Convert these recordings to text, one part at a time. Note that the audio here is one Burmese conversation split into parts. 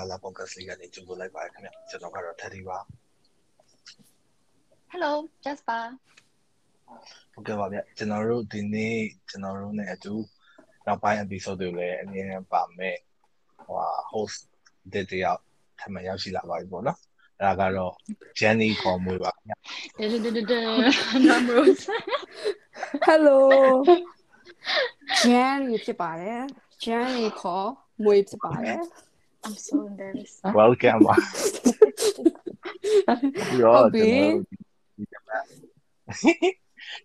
လာလာ podcast လေးကနေကြိုဆိုလိုက်ပါတယ်ခင်ဗျကျွန်တော်ကတော့ Teddy ပါ Hello Jasper ဟုတ်ကဲ့ပါဗျကျွန်တော်တို့ဒီနေ့ကျွန်တော်တို့ ਨੇ အတူနောက်ပိုင်း episode တွေလည်းအမြင်နဲ့ပါမယ်ဟို host တဲ့တယောက်ထပ်မံရောက်ရှိလာပါပြီပေါ့နော်အဲ့ဒါကတော့ Jenny ခေါ်မွေးပါခင်ဗျ Numbers Hello Jenny ဖြစ်ပါတယ် Jenny ခေါ်မွေးဖြစ်ပါတယ် I'm so embarrassed welcome ပါရောကျွန်တော်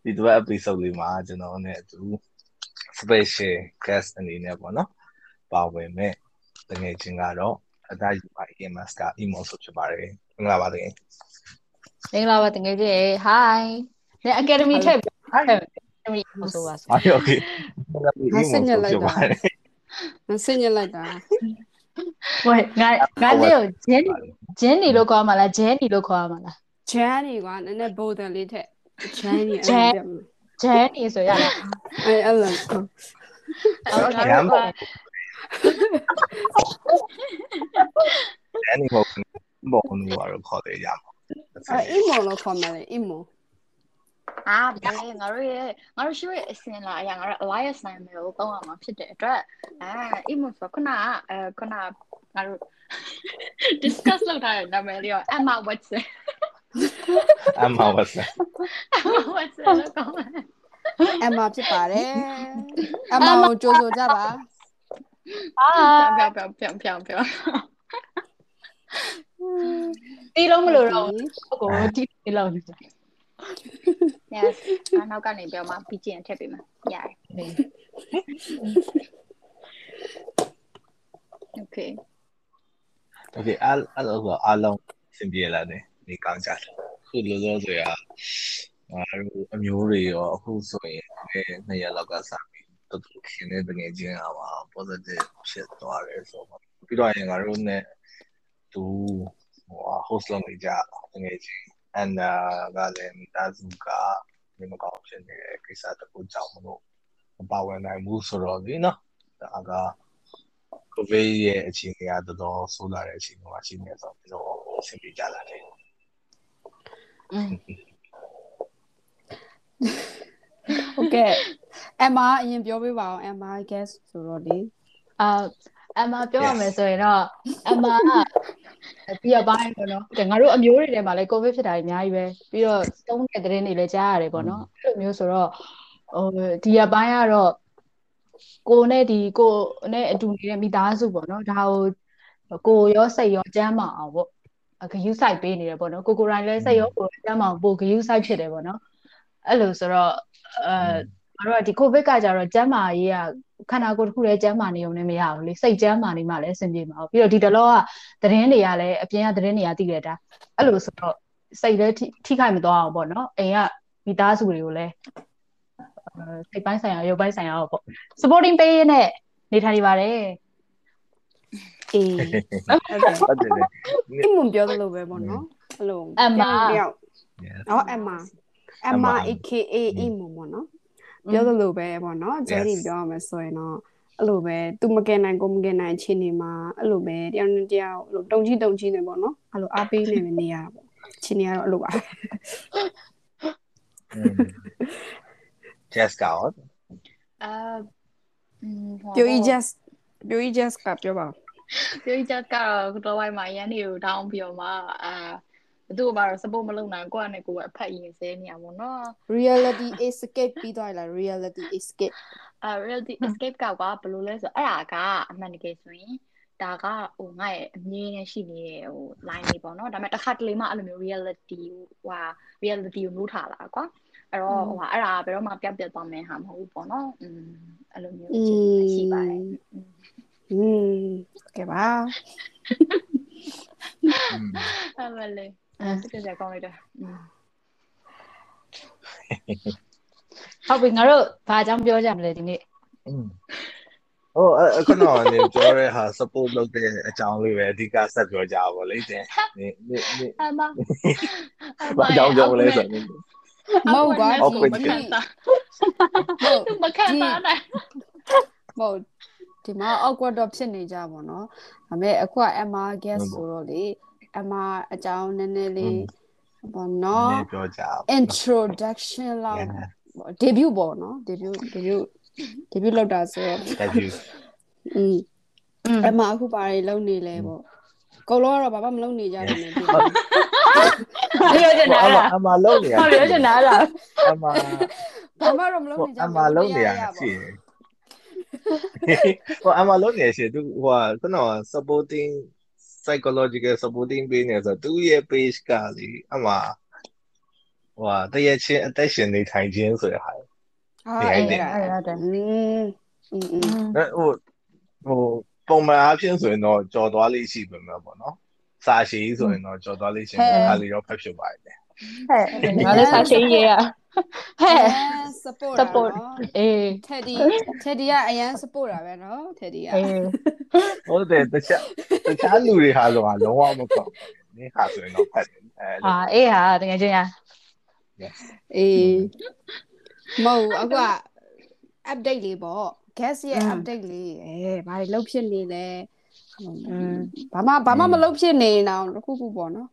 ဒီတော့ episode လေးမှာကျွန်တော်နဲ့အတူ special guest အနေနဲ့ပေါ့နော်ပါဝင်မဲ့တကယ်ချင်းကတော့အသားယူပါ EMS က emo ဆိုဖြစ်ပါတယ်မင်္ဂလာပါတကယ်မင်္ဂလာပါတကယ်ကြီး Hi နဲ့ Academy ထည့်ပြီး Hi Academy ဆိုပါစို့ Okay okay ငါစညက်လိုက်တာငါစညက်လိုက်တာ ဝေးငါငါလေးကို Jenny Jenny လို့ခေါ်မှာလား Jenny လို့ခေါ်မှာလား Jenny ကနည်းနည်း bolder လေးထက် Jenny အဲ့ Jenny ဆိုရလားအဲ့အဲ့လိုဟုတ်ကဲ့ရမ်းပါ Jenny ကိုဘောင်းလို့ရခေါ်တယ်ရမှာအဲ့ emo လို့ခေါ်မယ်လေ emo အာဗျာငါတို့ရဲ့ငါတို့ရှိရဲ့အစင်လာအရာငါတို့ Elias နိုင်မယ်ကိုတောင်းရမှာဖြစ်တဲ့အတွက်အဲ emo ဆိုခုနကအဲခုနငါတို့ discuss လုပ်ထားတဲ့နာမည်လေးက Emma Watson အမဝတ်စ Emma Watson လို့ခေါ်မယ် Emma ဖြစ်ပါတယ် Emma ကိုကြိုးဆိုကြပါအာပြောပြောပြောပြောတီးလုံးမလို့တော့ကိုတီးတီးလုံးနေတယ် Yes အနောက်ကနေပြောမှာပြီးကျင်ထည့်ပေးမှာရတယ် Okay Okay အားအဲ့လိုဆိုအားလုံးစင်ပြေလာတယ်ဒီကောင်းကြတယ်ခုလိုလိုဆိုရငါတို့အမျိုးတွေရောအခုဆိုရင်နှစ်ရက်လောက်ကစပြီးတော်တော်ခင်နေတကယ်ချင်းအောင် positive ဖြစ်သွားတယ်ဆိုတော့ပြီးတော့ရင်ငါတို့ ਨੇ သူဟို host လုပ်နေကြတကယ်ချင်း and ကလည်းမိသားစုကဒီမကောင်းဖြစ်နေတဲ့ကိစ္စတခုကြောင့်မလို့မပါဝင်နိုင်ဘူးဆိုတော့ဒီနော်ဒါက COVID ရဲ့အခြေအနေကတော်တော်ဆိုးလာတဲ့အခြေအနေမှာရှိနေဆိုတော့ဆင်ပြေကြလာတယ်อืมဟုတ်ကဲ့ Emma အရင်ပြောပေးပါအောင် Emma guest ဆိုတော့လေအာအမပြောရမယ်ဆိုရင်တော့အမ ပြီးရပိုင်းပေါ့နော်ငါတို့အမျိုးတွေထဲမှာလည်းကိုဗစ်ဖြစ်တာအများကြီးပဲပြီးတော့သုံးတဲ့သတင်းတွေလည်းကြားရတယ်ပေါ့နော်အဲ့လိုမျိုးဆိုတော့ဟိုဒီရပိုင်းကတော့ကိုနဲ့ဒီကိုနဲ့အတူနေတဲ့မိသားစုပေါ့နော်ဒါကိုကိုရောစိတ်ရောကျမ်းမအောင်ပေါ့ဂယူးဆိုင်ပေးနေတယ်ပေါ့နော်ကိုကိုရိုင်းလည်းစိတ်ရောကိုကျမ်းမအောင်ပိုဂယူးဆိုင်ဖြစ်တယ်ပေါ့နော်အဲ့လိုဆိုတော့အဲ ငါတို့ကဒီကိုဗစ်ကကြတော့ကျမ်းမာရေးကခန္ဓာကိုယ်တစ်ခုလည်းကျမ်းမာနေုံနဲ့မရဘူးလေစိတ်ကျမ်းမာနေမှလည်းအဆင်ပြေမှာပြီးတော့ဒီတလောကသတင်းတွေကလည်းအပြင်ကသတင်းတွေကသိရတာအဲ့လိုဆိုတော့စိတ်လည်းထိခိုက်မသွားအောင်ပေါ့နော်အိမ်ကမိသားစုတွေကိုလည်းစိတ်ပိုင်းဆိုင်ရာရုပ်ပိုင်းဆိုင်ရာပေါ့ supporting ပေးနဲ့နေထိုင်နေပါတယ်အေးဟုတ်တယ်လေအမပြောသလိုပဲပေါ့နော်အဲ့လို Emma တယောက်နော် Emma Emma AKA အမပေါ့နော် ပြောသလိုပဲပေါ့နော် Jerry ပြောရမယ်ဆိုရင်တော့အဲ့လိုပဲသူမကင်နိုင်ကိုမကင်နိုင်အချိန်နေမှာအဲ့လိုပဲတယောက်နဲ့တယောက်အဲ့လိုတုံကြီးတုံကြီးနေပေါ့နော်အဲ့လိုအားပေးနေနေရတာပေါ့အချိန်နေကတော့အဲ့လိုပါ just ကောအာอืมပြိုကြီး just ပြိုကြီး just ကပြောပါပြောကြကတော့တော့ဝိုင်းမှာရန်နေကိုတောင်းပြီးတော့မှအာ ဘသူ့ဘာလို့ support မလုပ်နိုင်ကိုယ့်အနေကိုယ်အဖက်ရင်စဲနေရပါတော့ reality escape ပြီးသွားလား reality escape အာ reality escape ကဘာဘယ်လိုလဲဆိုအဲ့ဒါကအမှန်တကယ်ဆိုရင်ဒါကဟိုငါ့ရဲ့အမြင်နဲ့ရှိနေတဲ့ဟို line လေးပေါ့နော်ဒါပေမဲ့တစ်ခါတလေမှအဲ့လိုမျိုး reality ဟိုဟာ reality ကိုနိုးထားလာကွာအဲ့တော့ဟိုဟာအဲ့ဒါဘယ်တော့မှပြတ်ပြတ်သွားမယ်ဟာမဟုတ်ဘူးပေါ့နော်อืมအဲ့လိုမျိုးအခြေအနေရှိပါတယ် อืมကဲပါ အဲ့မလေး အဲစစ်စစ်ကောင်းလိုက်တာဟုတ်ပြီငါတို့ဘာကြောင့်ပြောကြမလဲဒီနေ့ဟိုအခုတော့နေပြောရဲဟာ support လုပ်တဲ့အကြောင်းလေးပဲအဓိကဆက်ပြောကြပါဘောလေတင်နေနေနေအမဘာကြောင့်ကြောင့်လဲဆိုရင်မဟုတ်ကွာမခံတာမခံတာနိုင်မဟုတ်ဒီမှာ awkward တော့ဖြစ်နေကြပါဘောနော်ဒါပေမဲ့အခုက MR guest ဆိုတော့လေ အမအကြောင်းနည်းနည်းလေးပေါ့နော် introduction လောက် debut ပေါ့နော် debut debut debut လောက်တာဆိုတော့ debut อืมအမအခုပါရီလုံနေလဲပေါ့ကိုလောကတော့ဘာမှမလုံနေကြဘူးလေပြောချင်တာလားအမလုံနေရပြောချင်တာလားအမဘာမှတော့မလုံနေကြဘူးအမလုံနေရရှိဟိုအမလုံးနေရှင်သူဟိုကခုန supporting psychological supporting ပေးနေဆိုသူ့ရဲ့ page ကလေအမှဟိုဟာတရချင်းအသက်ရှင်နေထိုင်ခြင်းဆိုရဟာဟုတ်အဲ့ဒါအဲ့ဒါတည်းအင်းအင်းဟိုဟိုပုံမှန်အားဖြင့်ဆိုရင်တော့ကြော်သွားလေးရှိပါမှာပေါ့နော်စာရှည်ဆိုရင်တော့ကြော်သွားလေးရှိတယ်အားလေးတော့ဖတ်ဖြစ်ပါတယ် ဟဲ့ငါလည်းစာရှိရေးရဟဲ့ support support နော်အေး Teddy Teddy ကအရန် support တာပဲနော် Teddy ကအေးဟုတ်တယ်တခြားတခြားလူတွေဟာတော့လုံးဝမကောက်ဘူးနေဟာဆိုရင်တော့ဖတ်တယ်အဲဟာအေးဟာတကယ်ချင်းရအေးမဟုတ်ဘူးအခုက update လေးပေါ့ guest ရဲ့ update လေးအဲဘာတွေလုပ်ဖြစ်နေလဲอืมဘာမှဘာမှမလုပ်ဖြစ်နေအောင်တစ်ခုခုပေါ့နော်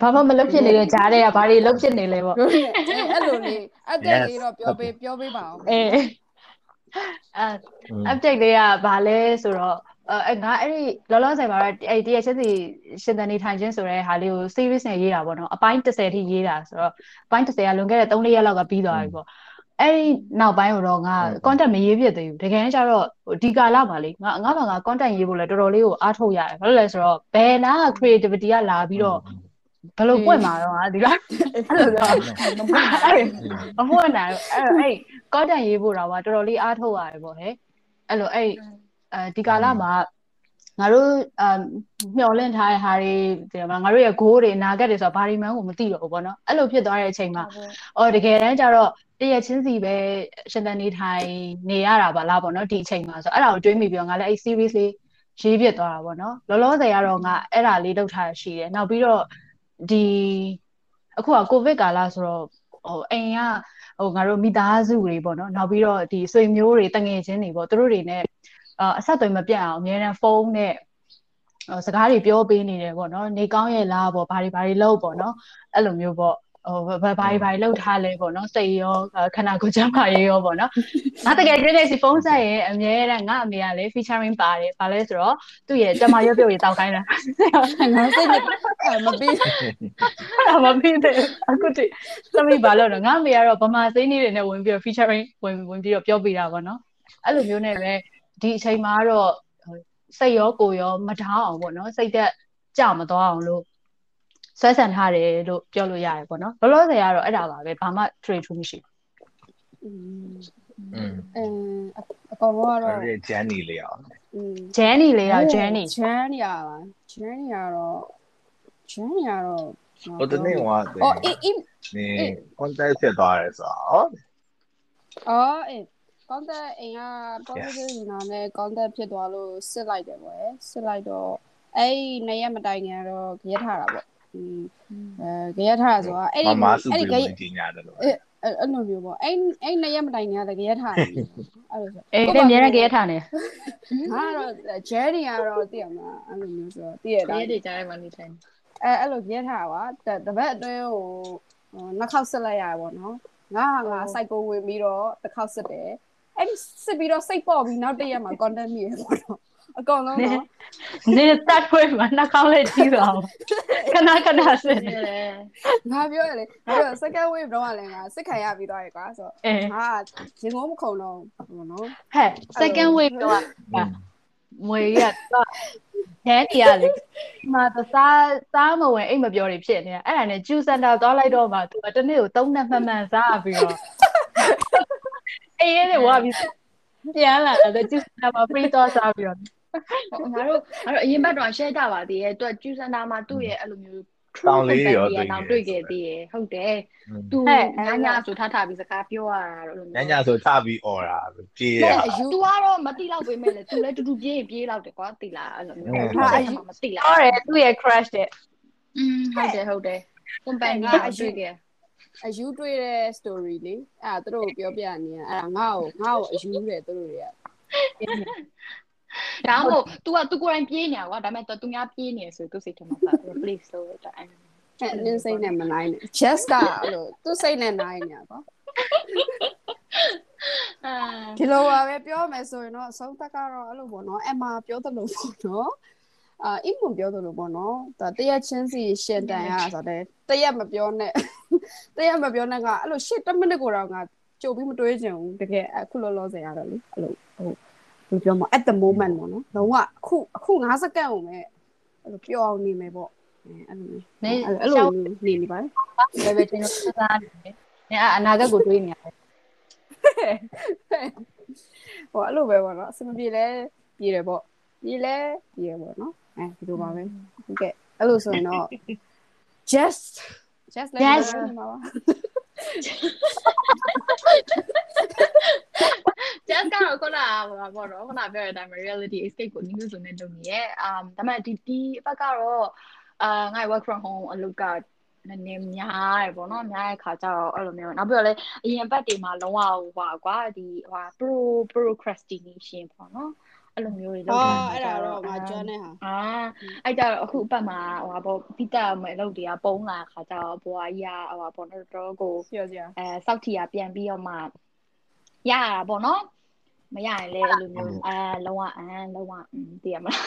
ဘာမှမလုပ်ဖြစ်နေတဲ့ကြားထဲကဘာတွေလုပ်ဖြစ်နေလဲပေါ့အဲ့လိုလေး update လေးတော့ပြောပေးပြောပေးပါအောင်အေးအဲ update လေးကဘာလဲဆိုတော့အဲငါအဲ့ဒီလောလောဆယ်မှာတော့အဲ့ဒီတစ်ချက်စီရှင်သန်နေထိုင်ခြင်းဆိုတဲ့ဟာလေးကို series နဲ့ရေးတာပေါ့နော်အပိုင်း30ထိရေးတာဆိုတော့အပိုင်း30ကလွန်ခဲ့တဲ့3-4ရက်လောက်ကပြီးသွားပြီပေါ့အဲ့ဒီနောက်ပိုင်းတော့ငါ content မရေးပြသေးဘူးတကယ်ကျတော့ဒီကာလမှာလေငါငါဘာငါ content ရေးဖို့လဲတော်တော်လေးကိုအားထုတ်ရတယ်ဘာလို့လဲဆိုတော့ဘယ်နာ creativity ကလာပြီးတော့ ဘယ်လိုပွင့်မှာတော့ငါဒီလားအဲ့လိုတော့မပွင့်နိုင်အဲ့အဲ့ content ရေးဖို့တော့တော်တော်လေးအားထုတ်ရတယ်ပေါ့ဟဲ့အဲ့လိုအဲ့အဲဒီကာလမှာငါတို့အမျောလင့်ထားတဲ့ဟာတွေဒီမှာငါတို့ရဲ့ goal တွေအနာဂတ်တွေဆိုတာဘာတွေမှန်းကိုမသိတော့ဘူးပေါ့နော်အဲ့လိုဖြစ်သွားတဲ့အချိန်မှာအော်တကယ်တမ်းကျတော့တရချင်းစီပဲရှင်သန်နေထိုင်နေရတာပါလားပေါ့နော်ဒီအချိန်မှာဆိုအဲ့ဒါကိုတွေးမိပြီးတော့ငါလည်းအဲ့ series လေးရေးပြသွားတာပေါ့နော်လောလောဆယ်ကတော့ငါအဲ့ဒါလေးလုပ်ထားရှိတယ်နောက်ပြီးတော့ ဒီအခုကကိုဗစ်ကာလဆိုတော့ဟိုအိမ်ကဟိုငါတို့မိသားစုတွေပေါ့နော်နောက်ပြီးတော့ဒီဆွေမျိုးတွေတငယ်ချင်းတွေပေါ့သူတို့တွေနဲ့အဆက်အသွယ်မပြတ်အောင်အများနဲ့ဖုန်းနဲ့စကားတွေပြောပေးနေတယ်ပေါ့နော်နေကောင်းရဲ့လားပေါ့ဘာတွေဘာတွေလုပ်ပေါ့နော်အဲ့လိုမျိုးပေါ့ဟိုဘာဘာဘာတွေလောက်ထားလဲပေါ့နော်စိတ်ရောခန္ဓာကိုယ်ကျန်းမာရေးရောပေါ့နော်ငါတကယ်ကြည့်နေစီဖုန်းဆက်ရင်အမြဲတမ်းငါအမေကလည်း featuring ပါတယ်ဘာလဲဆိုတော့သူ့ရဲ့ကျမရုပ်ပြုတ်ရေးတောက်ခိုင်းတာငါစိတ် မပြီး အဲ့မပြီးတယ်အခုတည်းသမီးဘာလို့လဲငါအမေကတော့ဗမာစိမ်းတွေနဲ့ဝင်ပြီးတော့ featuring ဝင်ဝင်ပြီးတော့ပြောပြတာပေါ့နော်အဲ့လိုမျိုးနဲ့ပဲဒီအချိန်မှာတော့စိတ်ရောကိုယ်ရောမထောင်းအောင်ပေါ့နော်စိတ်သက်ကြမသွားအောင်လို့ဆွဲဆန်ထားတယ်လို့ပြောလို့ရတယ်ပေါ့နော်လောလောဆယ်ကတော့အဲ့ဒါပါပဲဘာမှ trade true မရှိဘူး อืม အဲအကောင်ကတော့ အဲ့ဒီ journey လေးအောင် อืม journey လေးတော့ journey journey ရပါ journey ကတော့ journey ကတော့ဟိုတနေ့ကအော်အေးအေးနေ contact ဖြစ်သွားတယ်ဆိုတော့အော်အေး contact အိမ်က positive ယူနာနဲ့ contact ဖြစ်သွားလို့စစ်လိုက်တယ်ပေါ့စစ်လိုက်တော့အဲ့နှစ်ရက်မတိုင်ခင်ကတော့ကြရက်ထားတာပေါ့อืมအဲကြရက်ထားတာဆိုတာအဲ့မဒီမစုအဲ့ပြီးဒီကြဝင်ကြီးညာတယ်လို့အဲ့အဲ့လိုမျိုးပေါ့အဲ့အဲ့နှစ်ရက်မတိုင်ခင်ကလည်းကြရက်ထားတယ်အဲ့လိုဆိုအေးလည်းအများနဲ့ကြရထားနေငါကတော့ journey ကတော့သိရမှာအဲ့လိုမျိုးဆိုတော့သိရတာရေးတွေကြားထဲမှာနေထိုင် အဲအဲ့လိုပြထားပါတပတ်အတွင်းဟိုနှစ်ခေါက်စစ်လိုက်ရပါတော့နော်ငါဟာငါ cycle ဝင်ပြီးတော့တစ်ခေါက်စစ်တယ်အဲ့ဒီစစ်ပြီးတော့စိတ်ပေါ့ပြီးနောက်တစ်ရက်မှာ content မြည်ရပေါ့နော်အကောင်လုံးနော်နေတတ်ခွေးမှာနှာခေါင်းလေးကြီးသွားခဏခဏစစ်နေငါပြောရလေငါပြော second wave တော့လည်းငါစစ်ခံရပြီးတော့ရကွာဆိုအေးငါရင်ငုံမခုံတော့ဘူးနော်ဟဲ့ second wave တော့ မွေရတော့ဟဲ့ဒီရလေမတစားစားမဝင်အိတ်မပြောတွေဖြစ်နေတာအဲ့ဒါနဲ့ juice center သွားလိုက်တော့မှသူကတစ်နေ့ကို၃နှစ်မှန်မှန်စားပြီးတော့အေးရဲဝါပြီးပြန်လာတယ် juice center မှာ free တော့စားပြီးတော့ငါတို့ငါတို့အရင်ဘက်တော့ share ကြပါသေးရဲ့သူကကျူစန်တာမှာသူ့ရဲ့အဲ့လိုမျိုး တောင်းလေးရော တောင်တွေ့ခဲ့သေးရဲ့ဟုတ်တယ်သူညညဆိုထားထားပြီးစကားပြောရတာတော့လို့ ညညဆိုထပြီးអော်တာပြေးရ အယူ तू ကတော့မတိလောက်ပေမဲ့လေ तू လည်းတူတူပြေးပြေးလောက်တယ်ကွာတိလားအဲ့လိုမျိုးမတိလား ဟုတ်တယ်သူ့ရဲ့ crush တဲ့ อืมဟုတ်တယ်ဟုတ်တယ် company အတွေ့ခဲ့ အယူတွေ့တဲ့ story လေအဲ့ဒါသူတို့ပြောပြနေရအဲ့ဒါငါ့ကိုငါ့ကိုအယူတယ်သူတို့တွေက ဒါမှမဟုတ် तू က तू ကိုယ်တိုင်ပြေးနေတာကွာဒါပေမဲ့ तू များပြေးနေဆိုသူစိတ်ထဲမှာပါ please ဆိုတော့အဲ့ အဲ့နင်းစိတ်နဲ့မနိုင်နဲ့ just ကအဲ့လိုသူ့စိတ်နဲ့နိုင်နေတာပေါ့ အာ ဒီလိုပါပဲပြောမယ်ဆိုရင်တော့အဆုံးသက်ကတော့အဲ့လိုပေါ့နော်အမပြောသလိုပေါ့နော်အာအင်မပြောသလိုပေါ့နော်ဒါတရက်ချင်းစီရှင်တန်ရဆိုတော့တရက်မပြောနဲ့တရက်မပြောနဲ့ကအဲ့လိုရှစ်10မိနစ်ကိုတော့ငါကြိုပြီးမတွေးချင်ဘူးတကယ်အခုလောလောဆယ်ရတော့လေအဲ့လိုဟိုဘ ယ်ပြောမ at the moment ပေါ့နော်လုံးဝအခုအခု9စက္ကန့်အောင်ပဲအဲ့လိုပြောအောင်နေမယ်ပေါ့အဲ့လိုနေအဲ့လိုနေနေပါဘယ်ပဲတင်လို့စဉ်းစားနေတယ်။နေအနာဂတ်ကိုတွေးနေရတယ်ဟိုအဲ့လိုပဲပေါ့နော်အစမပြေလဲပြေတယ်ပေါ့ပြေလဲပြေတယ်ပေါ့နော်အဲဒီလိုပါပဲဟုတ်ကဲ့အဲ့လိုဆိုရင်တော့ just just လဲမှာပါ just ကတော့ခုနကဟိုပါပေါ့နော်ခုနပြောတဲ့အတိုင်း reality escape ကို news ဆိုနေတုံးရဲ့ um ဒါပေမဲ့ဒီဒီဘက်ကတော့အာငါ work from home အလုပ်ကနည်းနည်းများတယ်ပေါ့နော်များတဲ့ခါကျတော့အဲ့လိုမျိုးနောက်ပြီးတော့လည်းအရင်ဘက်တွေမှာလုံးဝဟိုပါကွာဒီဟို pro procrastination ပေါ့နော်အဲ့လိုမျိုးတွေလုပ်အော်တာအဲ့ဒါတော့ငါကျွမ်းနေဟာအာအဲ့ကြတော့အခုအပတ်မှာဟိုပါပေါ့ပိတက်မဲ့အလုပ်တွေကပုံလာခါကျတော့ဘွားကြီးကဟိုပါပေါ့နော်တော်တော်ကိုပြောစရာအဲစောက်ထီကပြန်ပြီးတော့မှရရတာပေါ့နော် မရရင်လည်းအဲ့လိုမျိုးအဲလုံးဝအမ်လုံးဝอืมတည်ရမလား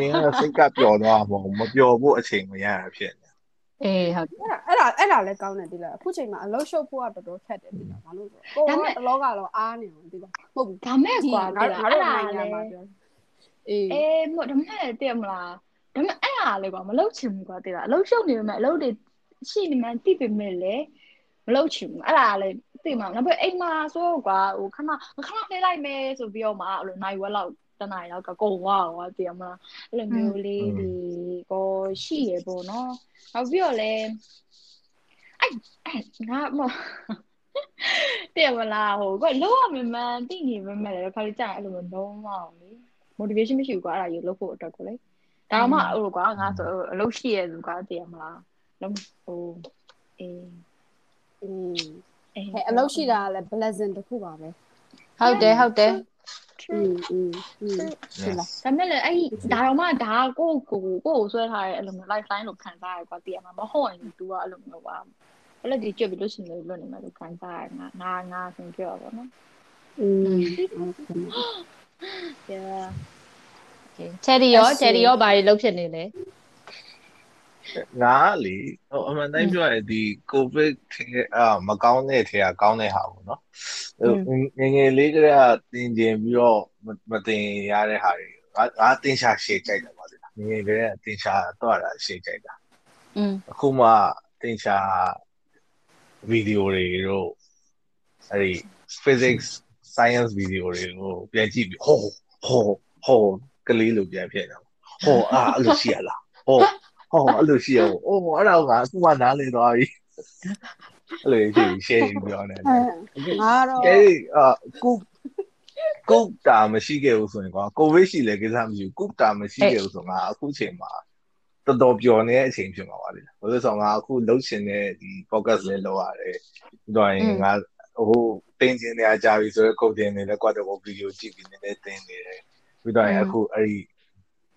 နင်ကစိတ်ကပျော်သွားမှာမပျော်ဖို့အချိန်မရတာဖြစ်နေ။အေးဟုတ်တယ်အဲ့ဒါအဲ့ဒါအဲ့ဒါလည်းကောင်းတယ်ဒီလားအခုချိန်မှာအလုံးရှုပ်ဖို့ကတော်တော်ခက်တယ်ဒီလားဘာလို့ဆိုကိုကတလောကတော့အားနေအောင်ဒီလားဟုတ်ဘူးဒါမဲ့ကွာငါတည်ငါလားတို့အဲ့ဒါနိုင်ငံလေမှာပြောအေးအေးမဟုတ်ဒါမဲ့တည်ရမလားဒါမဲ့အဲ့ဒါလေကွာမလုပ်ချင်ဘူးကွာတည်လားအလုပ်ရှုပ်နေပေမဲ့အလုပ်တွေရှိနေမှန်းသိပေမဲ့လေမ လုပ်ချင်ဘူးအဲ့ဒါလေသိမှာနောက်ပြီးအိမ်မှာဆိုတော့ကွာဟိုခဏခဏနေလိုက်မယ်ဆိုပြီးတော့မှအဲ့လိုနိုင်ဝက်လောက်တနိုင်လောက်ကကုန်သွားကွာတည်ရမလားအဲ့လိုမျိုးလေးဒီကိုရှိရပေါ့နော်နောက်ပြီးတော့လေအဲ့အဲ့ငါမတဲ့မလားဟိုကလောရမမှန်သိနေမှမဲ့လေခါလေးကြာရင်အဲ့လိုမျိုးလုံးဝအောင်လေ motivation မရှိဘူးကွာအဲ့ဒါကြီးလုပ်ဖို့အတွက်ကိုလေဒါမှဟိုကွာငါဆိုအလုပ်ရှိရသူကွာသိရမလားလုံးဟိုအေး อืม အေး ဟဲ့အလုပ်ရှိတာကလည်း blessing တစ်ခုပါပဲ ။ဟုတ်တယ်ဟုတ်တယ် อืมอืมอืมဟုတ်လား ဒါမဲ့လေအဲ့ဒါတော့မှဒါကိုကိုကိုကိုဆွဲထားတဲ့အဲ့လိုမျိုး lifeline လို့ခံစားရကွာသိရမှာမဟုတ်ရင် तू ကအဲ့လိုမျိုးပါအဲ့လိုဒီကြွပြီးလို့ရှိရင်လွတ်နေမှာလို့ခံစားရငါငါငါဆိုပြောပါတော့ อืม yeah ။ Cherry ရော Cherry ရောဘာတွေလုပ်ဖြစ်နေလဲ ငါကလေဟိုအမှန်တိုင်းပြောရရင်ဒီ covid ထဲအာမကောင်းတဲ့ထဲကကောင်းတဲ့ဟာပေါ့နော်ဟိုငယ်ငယ်လေးကတည်းကတင်ကျင်ပြီးတော့မတင်ရတဲ့ဟာတွေငါငါတင်ရှာရှေ့ကြိုက်တယ်ပါလေငယ်ငယ်ကတည်းကတင်ရှာတော့တာရှေ့ကြိုက်တာ။อืมအခုမှတင်ရှာဗီဒီယိုတွေတို့အဲဒီ physics science ဗီဒီယိုတွေကိုပြန်ကြည့်ပြီးဟောဟောဟောကလေးလိုပြန်ဖြစ်နေတာဟောအာအဲ့လိုရှိရလားဟော ဟောအဲ့လိုရှိရဘူးအိုးအဲ့တော့ငါအခုမှနားလည်သွားပြီအဲ့လိုရှိရှယ်ပြောနေတယ်ငါတော့ကဲအာကုကုတာမရှိခဲ့ဘူးဆိုရင်ကွာကိုဗစ်ရှိလေကိစ္စမရှိဘူးကုတာမရှိခဲ့ဘူးဆိုငါအခုချိန်မှာတော်တော်ပျော်နေတဲ့အချိန်ဖြစ်မှာပါလေဘာလို့လဲဆိုတော့ငါအခုလှုပ်ရှင်တဲ့ဒီ focus လေးလောက်ရတယ်ပြီးတော့ရင်ငါဟိုတင်ကျင်နေကြပြီဆိုတော့ကုတ်တင်နေလဲကွာတော့ဗီဒီယိုကြည့်ပြီးနေနေတင်နေတယ်ပြီးတော့ရင်အခုအဲ့ဒီ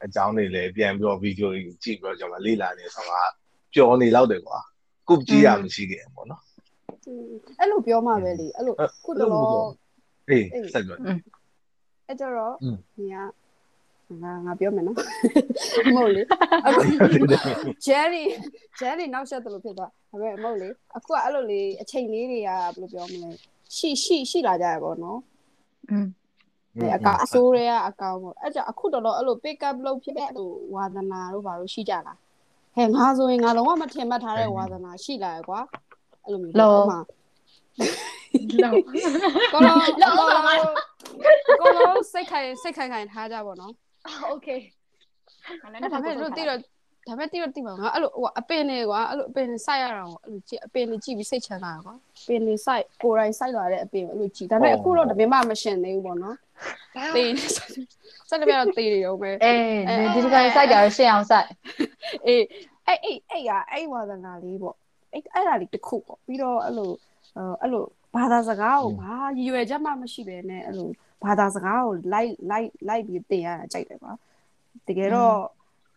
အကြောင်းတွေလည်းပြန်ပြီးတော့ဗီဒီယိုတွေကြည့်ပြီးတော့ကျွန်တော်လေ့လာနေဆောင်ကပျော်နေလောက်တယ်ကွာကုပ်ကြည့်ရမရှိခဲ့ဘူးပေါ့နော်အဲ့လိုပြောမှပဲလေအဲ့လိုခုတော့အေးဆက်ပြောအဲ့ကြတော့ညီကငါငါပြောမယ်နော်မဟုတ်လေအခု Jerry Jerry နောက်ဆက်တယ်လို့ဖြစ်သွားဒါပေမဲ့မဟုတ်လေအခုကအဲ့လိုလေအချိန်လေးတွေကဘယ်လိုပြောမလဲရှိရှိရှိလာကြရပေါ့နော်อืม အဲအကောင်အစိုးရကအကောင်ပေါ့အဲ့ကြင့်အခုတော်တော်အဲ့လို pick up လုပ်ဖြစ်တဲ့ဟိုဝါသနာတို့ဘာလို့ရှိကြလားဟဲ့ငါဆိုရင်ငါလုံးဝမထင်မှတ်ထားတဲ့ဝါသနာရှိလာရကွာအဲ့လိုမျိုးလောဥပမာလောကောလောလောကောပါပါလောကောလောစိတ်ခိုင်စိတ်ခိုင်ခိုင်ထားကြပါတော့ okay အဲ့ဒါမဲ့လို့တိတော့ဒါမဲ့တိတော့တိပါငါအဲ့လိုဟိုအပင်နေကွာအဲ့လိုအပင်နေစိုက်ရတာကွာအဲ့လိုကြည့်အပင်နေကြည့်ပြီးစိတ်ချမ်းသာရကွာအပင်နေစိုက်ကိုယ်တိုင်စိုက်လာတဲ့အပင်အဲ့လိုကြည့်ဒါမဲ့အခုတော့တပင်မှမရှင်သေးဘူးပေါ့နော်တေးနေစိုက်စိုက်တယ်ပြတော့တေးနေရောပဲအေးဒီဒီကစိုက်တာရှင်းအောင်စိုက်အေးအဲ့အဲ့အဲ့ကအဲ့ဝါသနာလေးပေါ့အဲ့အဲ့ဒါလေးတစ်ခုပေါ့ပြီးတော့အဲ့လိုအဲ့လိုဘာသာစကားကိုဘာရည်ရွယ်ချက်မှမရှိပဲနဲ့အဲ့လိုဘာသာစကားကိုလိုက်လိုက်လိုက်ပြီးသင်ရတာကြိုက်တယ်ကွာတကယ်တော့